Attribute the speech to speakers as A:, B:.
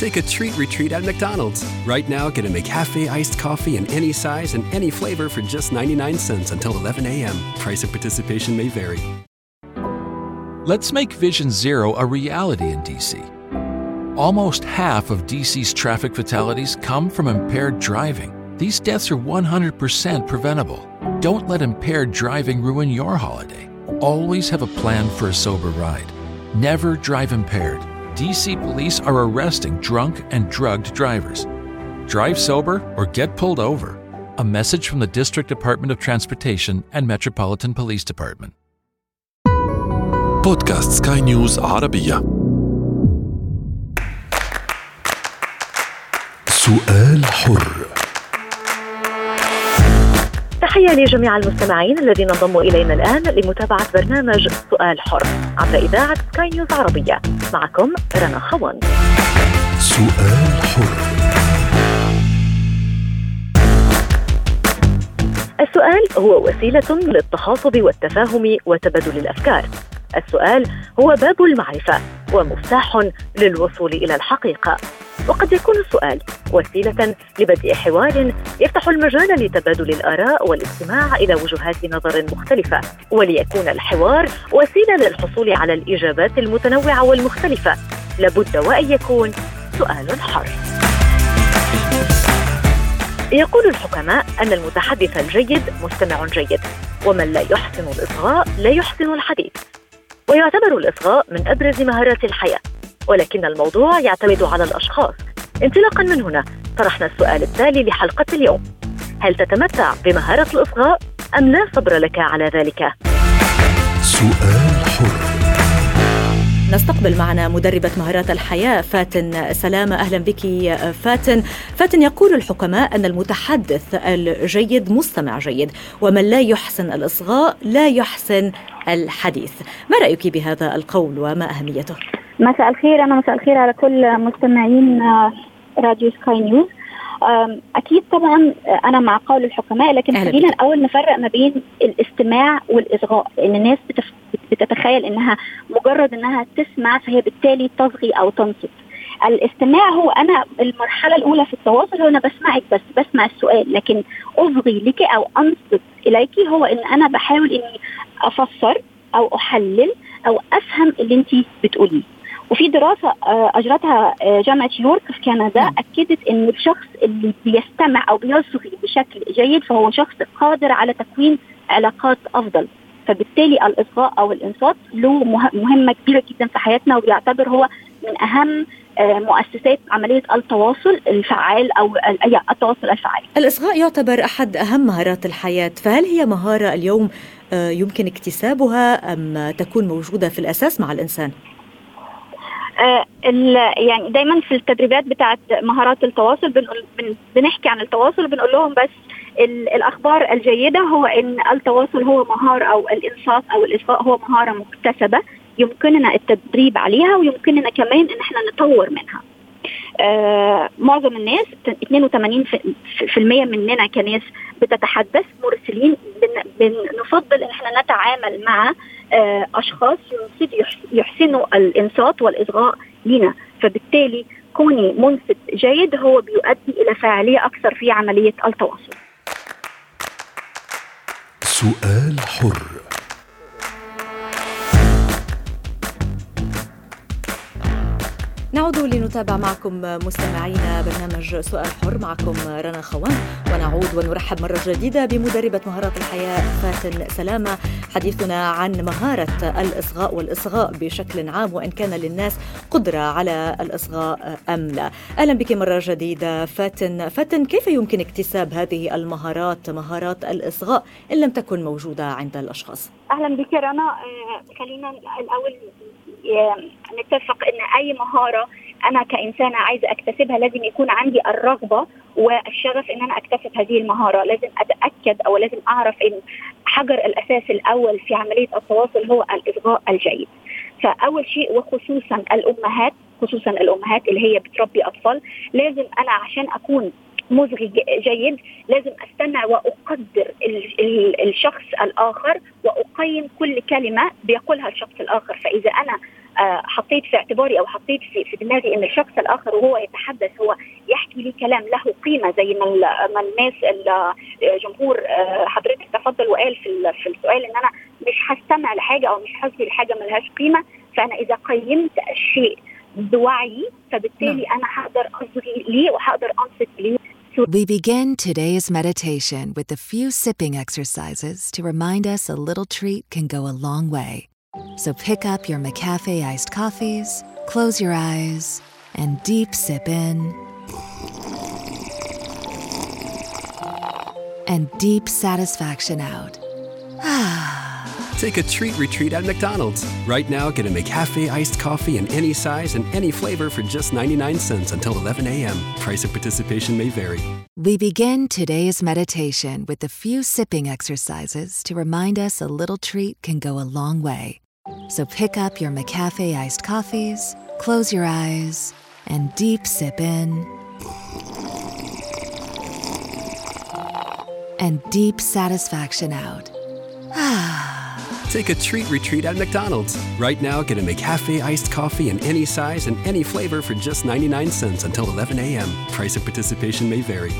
A: Take a treat retreat at McDonald's. Right now, get a McCafe iced coffee in any size and any flavor for just 99 cents until 11 a.m. Price of participation may vary.
B: Let's make Vision Zero a reality in DC. Almost half of DC's traffic fatalities come from impaired driving. These deaths are 100% preventable. Don't let impaired driving ruin your holiday. Always have a plan for a sober ride. Never drive impaired. DC police are arresting drunk and drugged drivers. Drive sober or get pulled over. A message from the District Department of Transportation and Metropolitan Police Department.
C: بودكاست سكاي نيوز عربية سؤال حر
D: تحية لجميع المستمعين الذين انضموا إلينا الآن لمتابعة برنامج سؤال حر عبر إذاعة سكاي نيوز عربية. معكم رنا خوان
C: سؤال حر.
D: السؤال هو وسيلة للتخاطب والتفاهم وتبادل الأفكار. السؤال هو باب المعرفة ومفتاح للوصول إلى الحقيقة. وقد يكون السؤال وسيلة لبدء حوار يفتح المجال لتبادل الآراء والاستماع إلى وجهات نظر مختلفة وليكون الحوار وسيلة للحصول على الإجابات المتنوعة والمختلفة. لابد وأن يكون سؤال حر يقول الحكماء أن المتحدث الجيد مستمع جيد ومن لا يحسن الإصغاء لا يحسن الحديث. ويعتبر الإصغاء من أبرز مهارات الحياة. ولكن الموضوع يعتمد على الأشخاص. انطلاقا من هنا طرحنا السؤال التالي لحلقة اليوم. هل تتمتع بمهارة الإصغاء أم لا صبر لك على ذلك؟
C: سؤال حر.
E: نستقبل معنا مدربة مهارات الحياة فاتن سلامة. أهلا بك فاتن. فاتن يقول الحكماء أن المتحدث الجيد مستمع جيد ومن لا يحسن الإصغاء لا يحسن الحديث. ما رأيك بهذا القول وما أهميته؟
F: مساء الخير. أنا مساء الخير على كل مستمعين راديو سكاي نيوز. أكيد طبعا أنا مع قول الحكماء لكن خلينا الأول نفرق ما بين الاستماع والإصغاء. لأن الناس. بتتخيل إنها مجرد إنها تسمع فهي بالتالي تصغي أو تنصت. الاستماع هو أنا المرحلة الأولى في التواصل هو أنا بسمعك بس بسمع السؤال لكن أصغي لك أو أنصت إليك هو إن أنا بحاول إني أفسر أو أحلل أو أفهم اللي انت بتقوليه. وفي دراسة أجرتها جامعة يورك في كندا أكدت إن الشخص اللي بيستمع أو بيصغي بشكل جيد فهو شخص قادر على تكوين علاقات أفضل فبالتالي الاصغاء أو الإنصات له مهمة كبيرة جدا في حياتنا وبيعتبر هو من أهم مؤسسات عملية التواصل الفعال أو التواصل الفعال.
E: الاصغاء يعتبر أحد أهم مهارات الحياة، فهل هي مهارة اليوم يمكن اكتسابها أم تكون موجودة في الأساس مع الإنسان؟
F: آه يعني دايما في التدريبات بتاعت مهارات التواصل بنقول بن بنحكي عن التواصل بنقول لهم بس الأخبار الجيدة هو إن التواصل هو مهاره أو الانصات أو الاصغاء هو مهارة مكتسبة يمكننا التدريب عليها ويمكننا كمان إن إحنا نطور منها. آه معظم الناس 82% مننا كناس بتتحدث مرسلين بنفضل إن إحنا نتعامل مع آه أشخاص يحسنوا الانصات والإصغاء لنا فبالتالي كوني منصت جيد هو بيؤدي إلى فاعليه أكثر في عملية التواصل.
C: سؤال حر
E: نعود لنتابع معكم مستمعينا برنامج سؤال حر. معكم رنا خوان. ونعود ونرحب مرة جديدة بمدربة مهارات الحياة فاتن سلامة حديثنا عن مهارة الإصغاء والإصغاء بشكل عام وإن كان للناس قدرة على الإصغاء أم لا. أهلا بك مرة جديدة فاتن. فاتن كيف يمكن اكتساب هذه المهارات مهارات الإصغاء إن لم تكن موجودة عند الأشخاص؟
F: أهلا بك رنا. خلينا الأول نتفق إن أي مهارة أنا كإنسانة عايزة أكتسبها لازم يكون عندي الرغبة والشغف إن أنا أكتسب هذه المهارة. لازم أتأكد أو لازم أعرف إن حجر الأساس الأول في عملية التواصل هو الاصغاء الجيد. فأول شيء وخصوصا الأمهات خصوصا الأمهات اللي هي بتربي أطفال لازم أنا عشان أكون مزغي جيد لازم أستمع وأقدر الشخص الآخر وأقيم كل كلمة بيقولها الشخص الآخر. فإذا أنا حطيت في اعتباري أو حطيت في, في دماغي إن الشخص الآخر وهو يتحدث هو يحكي لي كلام له قيمة زي ما ما الناس الجمهور آه، حضرتك تفضل وقال في في السؤال إن أنا مش هستمع لحاجة أو مش هسمع لحاجه ملهاش قيمة. فأنا إذا قيمت الشيء بوعي فبالتالي أنا هقدر اصغي ليه وهقدر أنصت ليه.
G: We begin today's meditation with a few sipping exercises to remind us a little treat can go a long way. So pick up your McCafe iced coffees, close your eyes, and deep sip in. And deep satisfaction out.
A: Take a treat retreat at McDonald's. Right now, get a McCafe iced coffee in any size and any flavor for just 99 cents until 11 a.m. Price of participation may vary.
G: We begin today's meditation with a few sipping exercises to remind us a little treat can go a long way. So pick up your McCafe iced coffees, close your eyes, and deep sip in. And deep satisfaction out.
A: Take a treat retreat at McDonald's. Right now, get a McCafe iced coffee in any size and any flavor for just 99 cents until 11 a.m. Price of participation may vary.